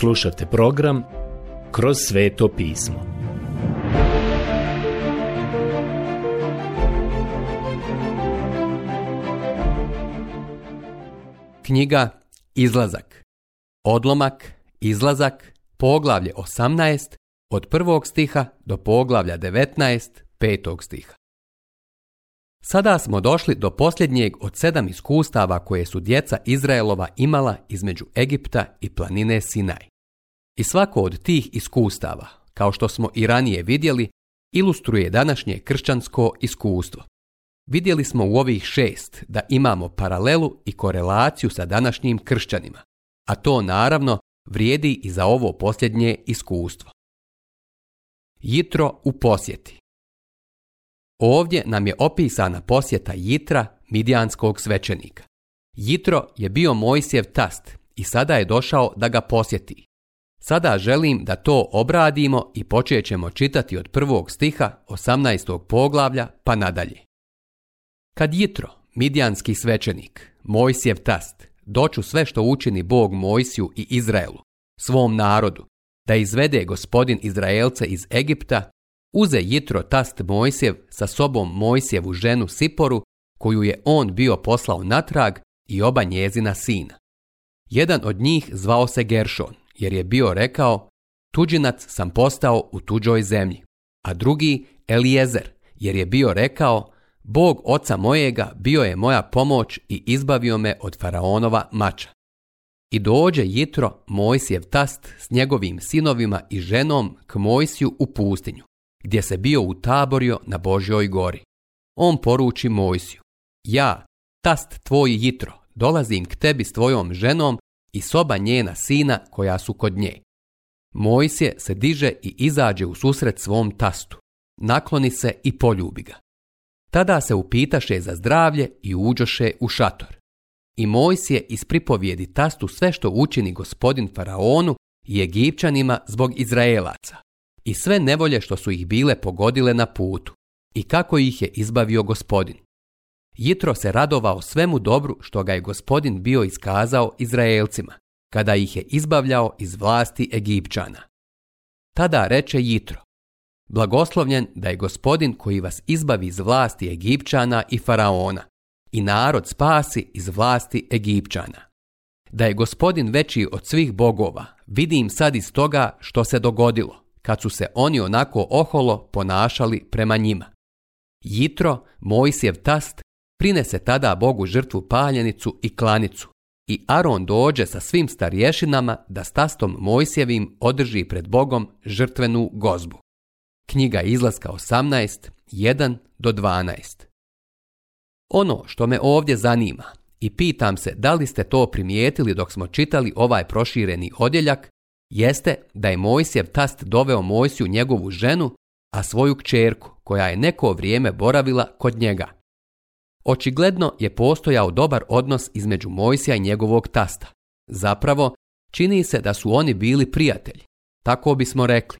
Slušajte program Kroz sveto pismo. Knjiga Izlazak. Odlomak Izlazak, poglavlje 18 od prvog stiha do poglavlja 19 petog stiha. Sada smo došli do posljednjeg od sedam iskustava koje su djeca Izraelova imala između Egipta i planine Sinaj. I svako od tih iskustava, kao što smo i ranije vidjeli, ilustruje današnje kršćansko iskustvo. Vidjeli smo u ovih šest da imamo paralelu i korelaciju sa današnjim kršćanima, a to naravno vrijedi i za ovo posljednje iskustvo. Jitro u posjeti Ovdje nam je opisana posjeta Jitra, midijanskog svećenika. Jitro je bio Mojsijev tast i sada je došao da ga posjeti, Sada želim da to obradimo i počet ćemo čitati od prvog stiha 18. poglavlja pa nadalje. Kad Jitro, midijanski svećenik, Mojsijev tast, doću sve što učini Bog Mojsiju i Izraelu, svom narodu, da izvede gospodin Izraelce iz Egipta, uze Jitro tast Mojsijev sa sobom Mojsijevu ženu Siporu, koju je on bio poslao natrag i oba njezina sina. Jedan od njih zvao se Geršon, jer je bio rekao, tuđinac sam postao u tuđoj zemlji, a drugi Elijezer, jer je bio rekao, Bog oca mojega bio je moja pomoć i izbavio me od faraonova mača. I dođe Jitro, Mojsijev tast, s njegovim sinovima i ženom k Mojsiju u pustinju, gdje se bio u taborio na Božjoj gori. On poruči Mojsiju, ja, tast tvoj Jitro, dolazim k tebi s tvojom ženom i soba njena sina koja su kod nje. Mojsije se diže i izađe u susret svom tastu. Nakloni se i poljubi ga. Tada se upitaše za zdravlje i uđoše u šator. I Mojsije ispripovijedi tastu sve što učini gospodin Faraonu i Egipćanima zbog Izraelaca i sve nevolje što su ih bile pogodile na putu i kako ih je izbavio gospodin. Jitro se radovao svemu dobru što ga je gospodin bio iskazao Izraelcima, kada ih je izbavljao iz vlasti Egipćana. Tada reče Jitro, blagoslovljen da je gospodin koji vas izbavi iz vlasti Egipćana i Faraona i narod spasi iz vlasti Egipćana. Da je gospodin veći od svih bogova, vidim sad iz toga što se dogodilo, kad su se oni onako oholo ponašali prema njima. Jitro, Mojsijev tast, Prinese tada Bogu žrtvu paljenicu i klanicu. I Aron dođe sa svim starješinama da s tastom Mojsjevim održi pred Bogom žrtvenu gozbu. Knjiga izlaska 18, do 12. Ono što me ovdje zanima i pitam se da li ste to primijetili dok smo čitali ovaj prošireni odjeljak, jeste da je mojsjev tast doveo Mojsiju njegovu ženu, a svoju kćerku koja je neko vrijeme boravila kod njega. Očigledno je postojao dobar odnos između Mojsija i njegovog tasta. Zapravo, čini se da su oni bili prijatelji. Tako bismo rekli.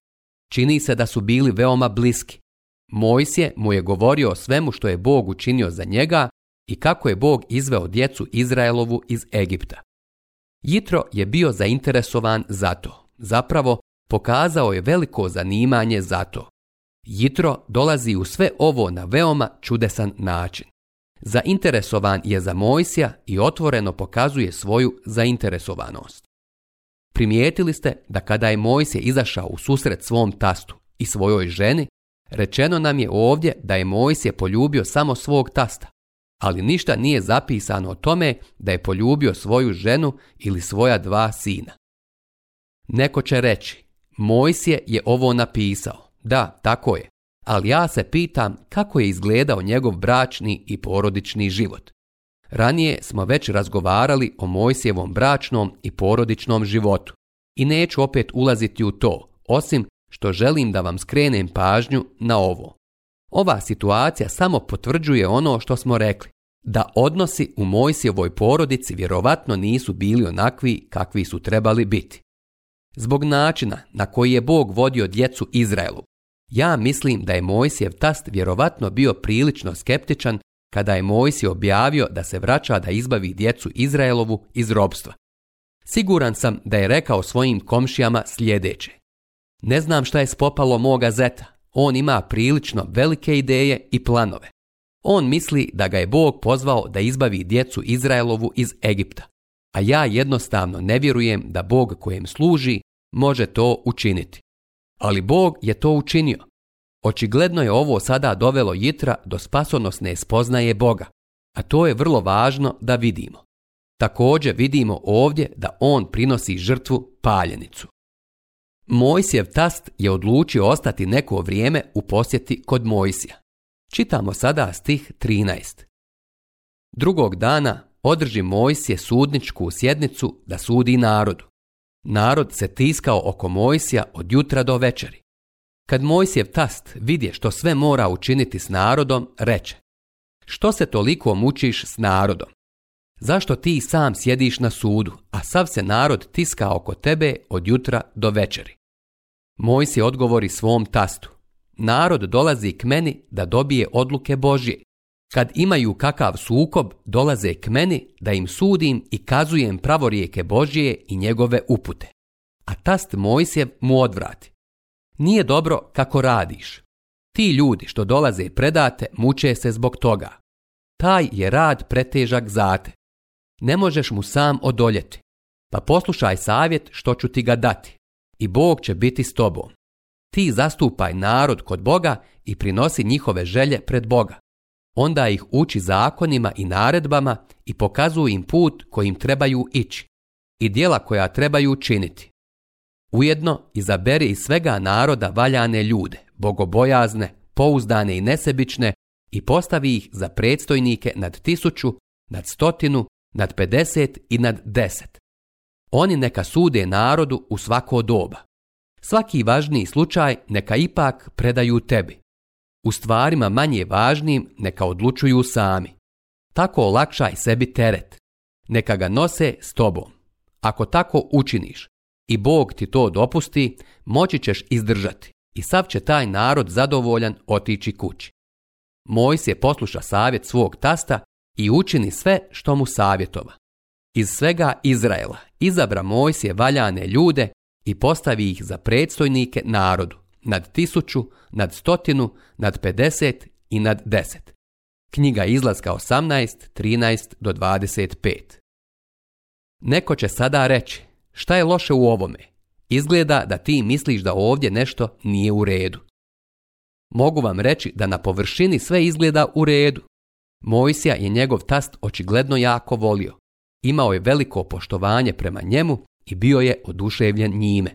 Čini se da su bili veoma bliski. Mojsije mu je govorio o svemu što je Bog učinio za njega i kako je Bog izveo djecu Izraelovu iz Egipta. Jitro je bio zainteresovan za to. Zapravo, pokazao je veliko zanimanje za to. Jitro dolazi u sve ovo na veoma čudesan način zainteresovan je za Mojsija i otvoreno pokazuje svoju zainteresovanost. Primijetili ste da kada je Mojsije izašao u susret svom tastu i svojoj ženi, rečeno nam je ovdje da je Mojsije poljubio samo svog tasta, ali ništa nije zapisano o tome da je poljubio svoju ženu ili svoja dva sina. Neko će reći, Mojsije je ovo napisao. Da, tako je ali ja se pitam kako je izgledao njegov bračni i porodični život. Ranije smo već razgovarali o Mojsijevom bračnom i porodičnom životu i neću opet ulaziti u to, osim što želim da vam skrenem pažnju na ovo. Ova situacija samo potvrđuje ono što smo rekli, da odnosi u Mojsijevoj porodici vjerovatno nisu bili onakvi kakvi su trebali biti. Zbog načina na koji je Bog vodio djecu Izraelu, ja mislim da je Mojsijev tast vjerovatno bio prilično skeptičan kada je Mojsi objavio da se vraća da izbavi djecu Izraelovu iz robstva. Siguran sam da je rekao svojim komšijama sljedeće. Ne znam šta je spopalo moga zeta. On ima prilično velike ideje i planove. On misli da ga je Bog pozvao da izbavi djecu Izraelovu iz Egipta. A ja jednostavno ne vjerujem da Bog kojem služi može to učiniti. Ali Bog je to učinio. Očigledno je ovo sada dovelo Jitra do spasonosne spoznaje Boga, a to je vrlo važno da vidimo. Također vidimo ovdje da on prinosi žrtvu paljenicu. Mojsijev tast je odlučio ostati neko vrijeme u posjeti kod Mojsija. Čitamo sada stih 13. Drugog dana održi Mojsije sudničku sjednicu da sudi narodu. Narod se tiskao oko Mojsija od jutra do večeri. Kad Mojsijev tast vidje što sve mora učiniti s narodom, reče Što se toliko mučiš s narodom? Zašto ti sam sjediš na sudu, a sav se narod tiska oko tebe od jutra do večeri? Mojsije odgovori svom tastu Narod dolazi k meni da dobije odluke Božje kad imaju kakav sukob, dolaze k meni da im sudim i kazujem pravorijeke Božije i njegove upute. A tast Mojsjev mu odvrati. Nije dobro kako radiš. Ti ljudi što dolaze i predate muče se zbog toga. Taj je rad pretežak zate. Ne možeš mu sam odoljeti. Pa poslušaj savjet što ću ti ga dati. I Bog će biti s tobom. Ti zastupaj narod kod Boga i prinosi njihove želje pred Boga onda ih uči zakonima i naredbama i pokazuju im put kojim trebaju ići i dijela koja trebaju činiti. Ujedno izaberi iz svega naroda valjane ljude, bogobojazne, pouzdane i nesebične i postavi ih za predstojnike nad tisuću, nad stotinu, nad pedeset i nad deset. Oni neka sude narodu u svako doba. Svaki važniji slučaj neka ipak predaju tebi u stvarima manje važnim neka odlučuju sami. Tako olakšaj sebi teret. Neka ga nose s tobom. Ako tako učiniš i Bog ti to dopusti, moći ćeš izdržati i sav će taj narod zadovoljan otići kući. Mojs je posluša savjet svog tasta i učini sve što mu savjetova. Iz svega Izraela izabra Mojs je valjane ljude i postavi ih za predstojnike narodu nad tisuću, nad stotinu, nad 50 i nad 10. Knjiga izlaska 18, 13 do 25. Neko će sada reći, šta je loše u ovome? Izgleda da ti misliš da ovdje nešto nije u redu. Mogu vam reći da na površini sve izgleda u redu. Mojsija je njegov tast očigledno jako volio. Imao je veliko poštovanje prema njemu i bio je oduševljen njime.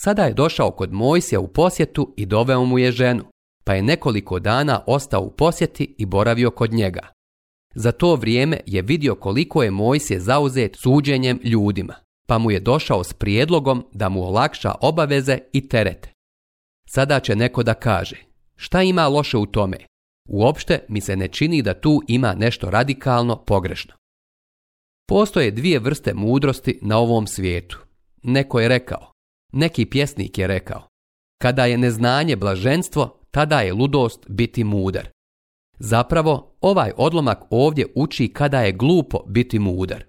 Sada je došao kod Mojsija u posjetu i doveo mu je ženu, pa je nekoliko dana ostao u posjeti i boravio kod njega. Za to vrijeme je vidio koliko je Mojsije zauzet suđenjem ljudima, pa mu je došao s prijedlogom da mu olakša obaveze i terete. Sada će neko da kaže, šta ima loše u tome? Uopšte mi se ne čini da tu ima nešto radikalno pogrešno. Postoje dvije vrste mudrosti na ovom svijetu. Neko je rekao, neki pjesnik je rekao, kada je neznanje blaženstvo, tada je ludost biti mudar. Zapravo, ovaj odlomak ovdje uči kada je glupo biti mudar.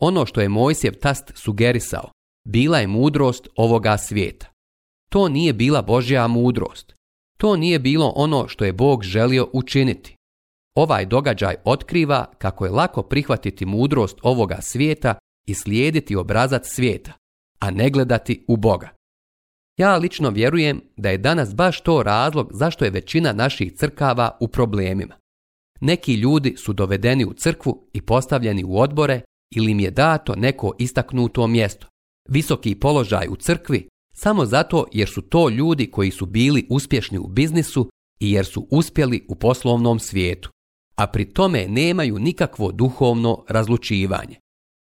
Ono što je Mojsijev tast sugerisao, bila je mudrost ovoga svijeta. To nije bila Božja mudrost. To nije bilo ono što je Bog želio učiniti. Ovaj događaj otkriva kako je lako prihvatiti mudrost ovoga svijeta i slijediti obrazac svijeta, a ne gledati u Boga. Ja lično vjerujem da je danas baš to razlog zašto je većina naših crkava u problemima. Neki ljudi su dovedeni u crkvu i postavljeni u odbore ili im je dato neko istaknuto mjesto. Visoki položaj u crkvi samo zato jer su to ljudi koji su bili uspješni u biznisu i jer su uspjeli u poslovnom svijetu, a pri tome nemaju nikakvo duhovno razlučivanje.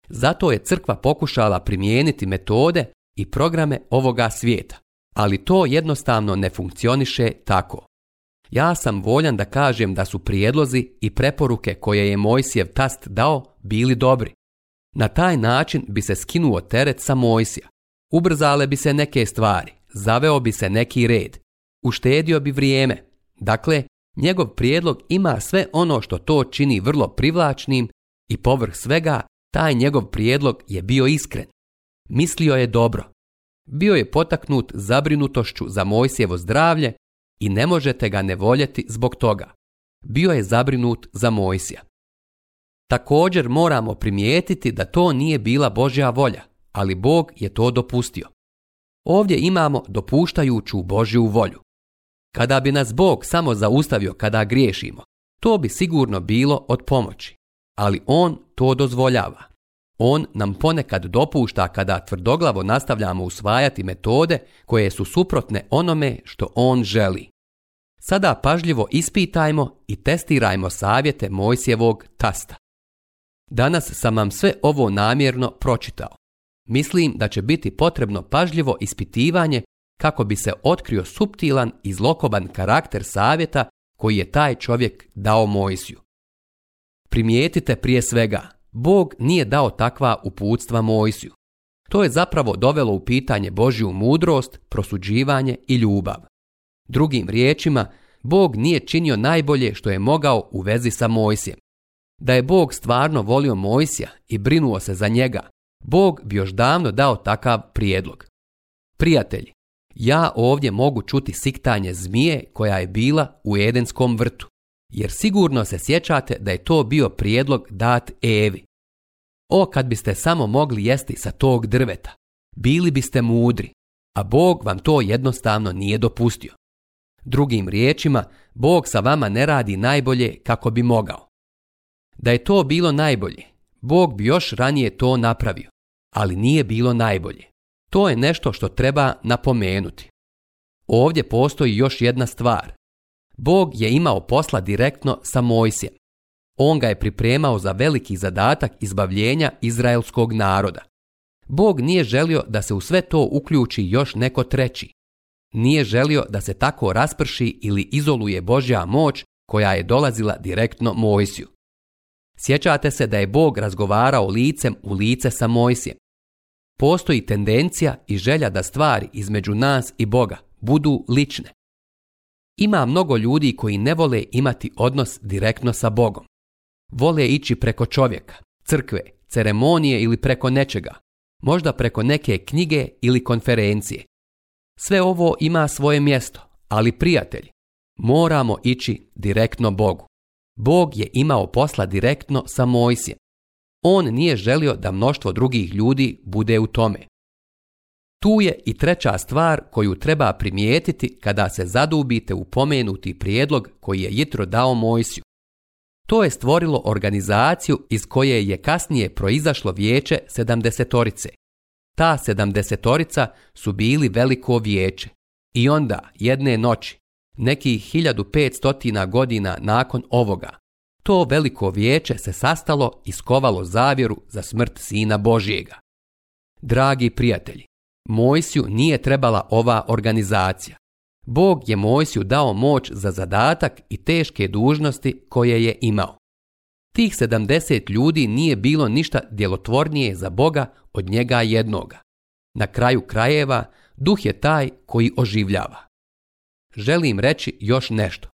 Zato je crkva pokušala primijeniti metode i programe ovoga svijeta, ali to jednostavno ne funkcioniše tako. Ja sam voljan da kažem da su prijedlozi i preporuke koje je Mojsijev tast dao bili dobri. Na taj način bi se skinuo teret sa Mojsija. Ubrzale bi se neke stvari, zaveo bi se neki red, uštedio bi vrijeme. Dakle, njegov prijedlog ima sve ono što to čini vrlo privlačnim i povrh svega taj njegov prijedlog je bio iskren. Mislio je dobro. Bio je potaknut zabrinutošću za Mojsijevo zdravlje i ne možete ga ne voljeti zbog toga. Bio je zabrinut za Mojsija. Također moramo primijetiti da to nije bila Božja volja, ali Bog je to dopustio. Ovdje imamo dopuštajuću Božju volju. Kada bi nas Bog samo zaustavio kada griješimo, to bi sigurno bilo od pomoći ali on to dozvoljava. On nam ponekad dopušta kada tvrdoglavo nastavljamo usvajati metode koje su suprotne onome što on želi. Sada pažljivo ispitajmo i testirajmo savjete Mojsjevog tasta. Danas sam vam sve ovo namjerno pročitao. Mislim da će biti potrebno pažljivo ispitivanje kako bi se otkrio suptilan i zlokoban karakter savjeta koji je taj čovjek dao Mojsiju. Primijetite prije svega, Bog nije dao takva uputstva Mojsiju. To je zapravo dovelo u pitanje Božju mudrost, prosuđivanje i ljubav. Drugim riječima, Bog nije činio najbolje što je mogao u vezi sa Mojsijem. Da je Bog stvarno volio Mojsija i brinuo se za njega, Bog bi još davno dao takav prijedlog. Prijatelji, ja ovdje mogu čuti siktanje zmije koja je bila u Edenskom vrtu jer sigurno se sjećate da je to bio prijedlog dat Evi. O kad biste samo mogli jesti sa tog drveta, bili biste mudri, a Bog vam to jednostavno nije dopustio. Drugim riječima, Bog sa vama ne radi najbolje kako bi mogao. Da je to bilo najbolje, Bog bi još ranije to napravio, ali nije bilo najbolje. To je nešto što treba napomenuti. Ovdje postoji još jedna stvar. Bog je imao posla direktno sa Mojsijem. On ga je pripremao za veliki zadatak izbavljenja izraelskog naroda. Bog nije želio da se u sve to uključi još neko treći. Nije želio da se tako rasprši ili izoluje Božja moć koja je dolazila direktno Mojsiju. Sjećate se da je Bog razgovarao licem u lice sa Mojsijem. Postoji tendencija i želja da stvari između nas i Boga budu lične. Ima mnogo ljudi koji ne vole imati odnos direktno sa Bogom. Vole ići preko čovjeka, crkve, ceremonije ili preko nečega, možda preko neke knjige ili konferencije. Sve ovo ima svoje mjesto, ali prijatelji, moramo ići direktno Bogu. Bog je imao posla direktno sa Mojsijem. On nije želio da mnoštvo drugih ljudi bude u tome. Tu je i treća stvar koju treba primijetiti kada se zadubite u pomenuti prijedlog koji je Jitro dao Mojsiju. To je stvorilo organizaciju iz koje je kasnije proizašlo vijeće sedamdesetorice. Ta sedamdesetorica su bili veliko vijeće. I onda, jedne noći, nekih 1500 godina nakon ovoga, to veliko vijeće se sastalo i skovalo zavjeru za smrt Sina Božjega. Dragi prijatelji, Mojsiju nije trebala ova organizacija. Bog je Mojsiju dao moć za zadatak i teške dužnosti koje je imao. Tih 70 ljudi nije bilo ništa djelotvornije za Boga od njega jednoga. Na kraju krajeva, duh je taj koji oživljava. Želim reći još nešto.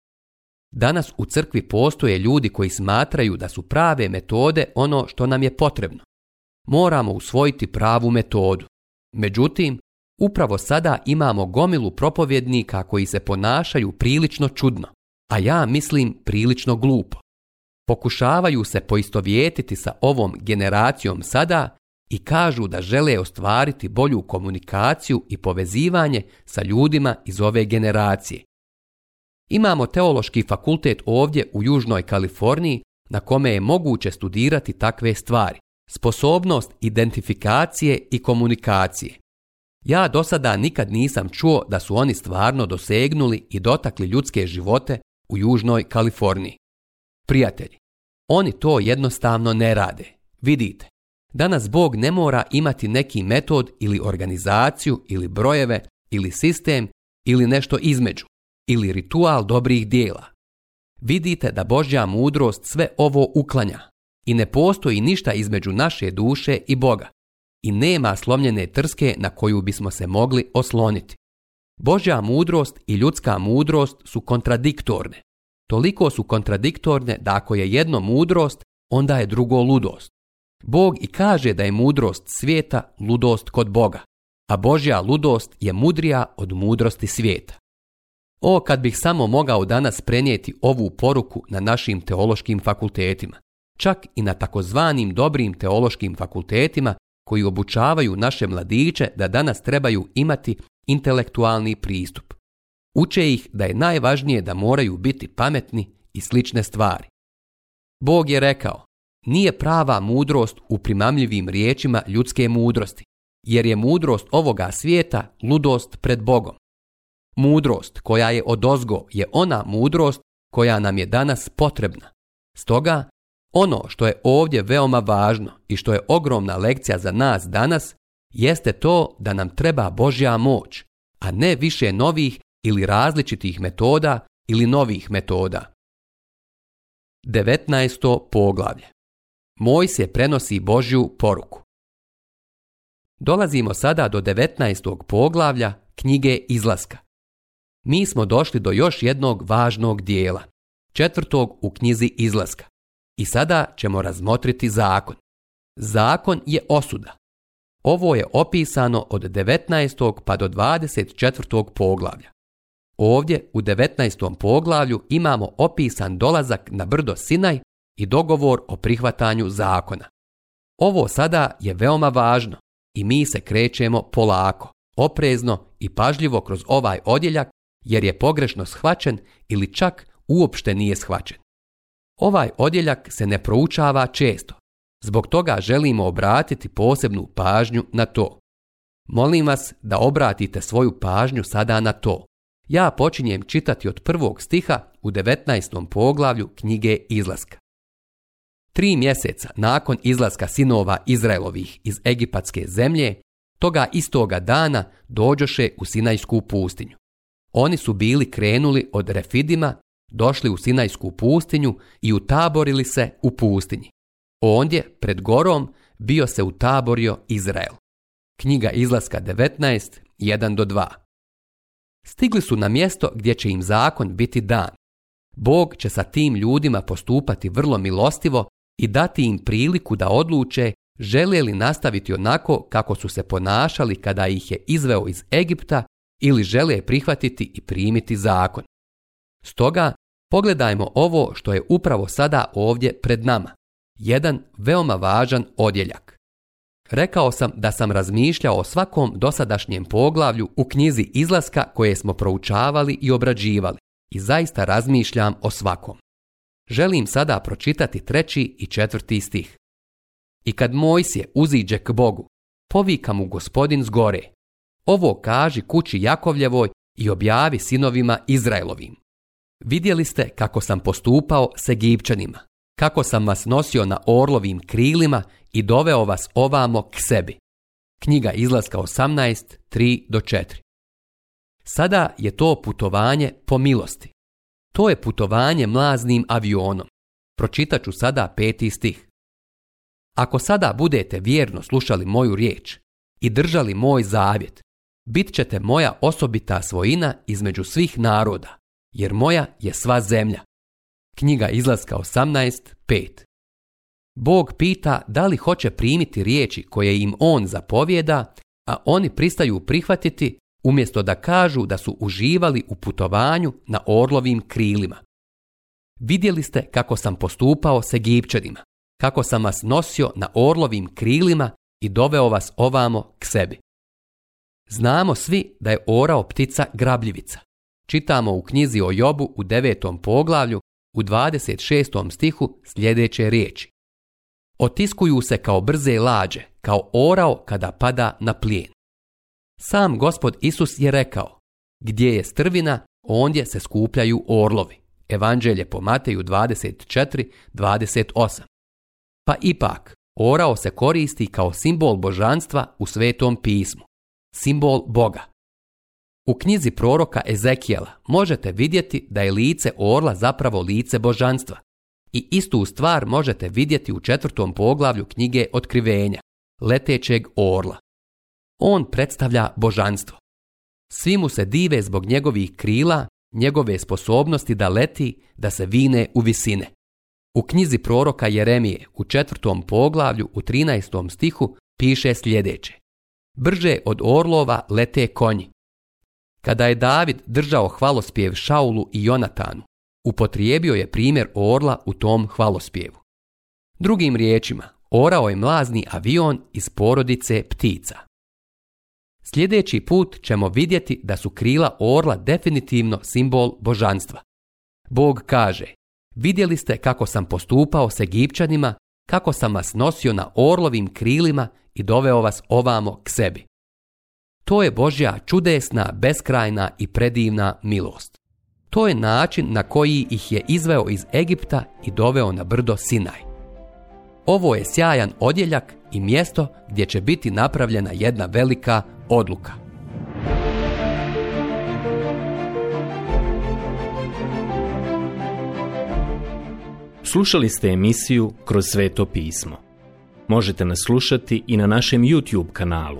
Danas u crkvi postoje ljudi koji smatraju da su prave metode ono što nam je potrebno. Moramo usvojiti pravu metodu. Međutim, upravo sada imamo gomilu propovjednika koji se ponašaju prilično čudno, a ja mislim prilično glupo. Pokušavaju se poistovjetiti sa ovom generacijom sada i kažu da žele ostvariti bolju komunikaciju i povezivanje sa ljudima iz ove generacije. Imamo teološki fakultet ovdje u Južnoj Kaliforniji na kome je moguće studirati takve stvari sposobnost identifikacije i komunikacije. Ja do sada nikad nisam čuo da su oni stvarno dosegnuli i dotakli ljudske živote u Južnoj Kaliforniji. Prijatelji, oni to jednostavno ne rade. Vidite, danas Bog ne mora imati neki metod ili organizaciju ili brojeve ili sistem ili nešto između ili ritual dobrih dijela. Vidite da Božja mudrost sve ovo uklanja i ne postoji ništa između naše duše i Boga i nema slomljene trske na koju bismo se mogli osloniti. Božja mudrost i ljudska mudrost su kontradiktorne. Toliko su kontradiktorne da ako je jedno mudrost, onda je drugo ludost. Bog i kaže da je mudrost svijeta ludost kod Boga, a Božja ludost je mudrija od mudrosti svijeta. O, kad bih samo mogao danas prenijeti ovu poruku na našim teološkim fakultetima čak i na takozvanim dobrim teološkim fakultetima koji obučavaju naše mladiće da danas trebaju imati intelektualni pristup. Uče ih da je najvažnije da moraju biti pametni i slične stvari. Bog je rekao, nije prava mudrost u primamljivim riječima ljudske mudrosti, jer je mudrost ovoga svijeta ludost pred Bogom. Mudrost koja je odozgo je ona mudrost koja nam je danas potrebna. Stoga ono što je ovdje veoma važno i što je ogromna lekcija za nas danas jeste to da nam treba Božja moć, a ne više novih ili različitih metoda ili novih metoda. 19. poglavlje Moj se prenosi Božju poruku. Dolazimo sada do 19. poglavlja knjige Izlaska. Mi smo došli do još jednog važnog dijela, četvrtog u knjizi Izlaska. I sada ćemo razmotriti zakon. Zakon je osuda. Ovo je opisano od 19. pa do 24. poglavlja. Ovdje u 19. poglavlju imamo opisan dolazak na brdo Sinaj i dogovor o prihvatanju zakona. Ovo sada je veoma važno i mi se krećemo polako, oprezno i pažljivo kroz ovaj odjeljak jer je pogrešno shvaćen ili čak uopšte nije shvaćen. Ovaj odjeljak se ne proučava često, zbog toga želimo obratiti posebnu pažnju na to. Molim vas da obratite svoju pažnju sada na to. Ja počinjem čitati od prvog stiha u 19. poglavlju knjige Izlaska. Tri mjeseca nakon izlaska sinova Izraelovih iz egipatske zemlje, toga istoga dana dođoše u Sinajsku pustinju. Oni su bili krenuli od Refidima došli u Sinajsku pustinju i utaborili se u pustinji. Ondje, pred gorom, bio se utaborio Izrael. Knjiga izlaska 19, do 2. Stigli su na mjesto gdje će im zakon biti dan. Bog će sa tim ljudima postupati vrlo milostivo i dati im priliku da odluče žele li nastaviti onako kako su se ponašali kada ih je izveo iz Egipta ili žele prihvatiti i primiti zakon. Stoga, pogledajmo ovo što je upravo sada ovdje pred nama. Jedan veoma važan odjeljak. Rekao sam da sam razmišljao o svakom dosadašnjem poglavlju u knjizi izlaska koje smo proučavali i obrađivali i zaista razmišljam o svakom. Želim sada pročitati treći i četvrti stih. I kad Mojsije uziđe k Bogu, povika mu gospodin zgore. Ovo kaži kući Jakovljevoj i objavi sinovima Izraelovim. Vidjeli ste kako sam postupao s Egipćanima, kako sam vas nosio na orlovim krilima i doveo vas ovamo k sebi. Knjiga izlaska 183 do 4. Sada je to putovanje po milosti. To je putovanje mlaznim avionom. Pročitat ću sada peti stih. Ako sada budete vjerno slušali moju riječ i držali moj zavjet, bit ćete moja osobita svojina između svih naroda, jer moja je sva zemlja. Knjiga izlaska 18.5 Bog pita da li hoće primiti riječi koje im On zapovjeda, a oni pristaju prihvatiti umjesto da kažu da su uživali u putovanju na orlovim krilima. Vidjeli ste kako sam postupao s Egipćanima, kako sam vas nosio na orlovim krilima i doveo vas ovamo k sebi. Znamo svi da je orao ptica grabljivica čitamo u knjizi o Jobu u devetom poglavlju u 26. stihu sljedeće riječi. Otiskuju se kao brze lađe, kao orao kada pada na plijen. Sam gospod Isus je rekao, gdje je strvina, ondje se skupljaju orlovi. Evanđelje po Mateju 24.28. Pa ipak, orao se koristi kao simbol božanstva u svetom pismu, simbol Boga, u knjizi proroka Ezekijela možete vidjeti da je lice orla zapravo lice božanstva. I istu stvar možete vidjeti u četvrtom poglavlju knjige Otkrivenja, letećeg orla. On predstavlja božanstvo. Svi mu se dive zbog njegovih krila, njegove sposobnosti da leti, da se vine u visine. U knjizi proroka Jeremije u četvrtom poglavlju u 13. stihu piše sljedeće. Brže od orlova lete konji, kada je David držao hvalospjev Šaulu i Jonatanu, upotrijebio je primjer orla u tom hvalospjevu. Drugim riječima, orao je mlazni avion iz porodice ptica. Sljedeći put ćemo vidjeti da su krila orla definitivno simbol božanstva. Bog kaže, vidjeli ste kako sam postupao s Egipćanima, kako sam vas nosio na orlovim krilima i doveo vas ovamo k sebi. To je Božja čudesna, beskrajna i predivna milost. To je način na koji ih je izveo iz Egipta i doveo na brdo Sinaj. Ovo je sjajan odjeljak i mjesto gdje će biti napravljena jedna velika odluka. Slušali ste emisiju Kroz sveto pismo. Možete nas slušati i na našem YouTube kanalu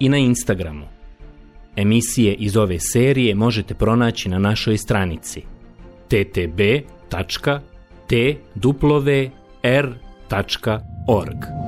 i na Instagramu. Emisije iz ove serije možete pronaći na našoj stranici ttb.tw.r.org.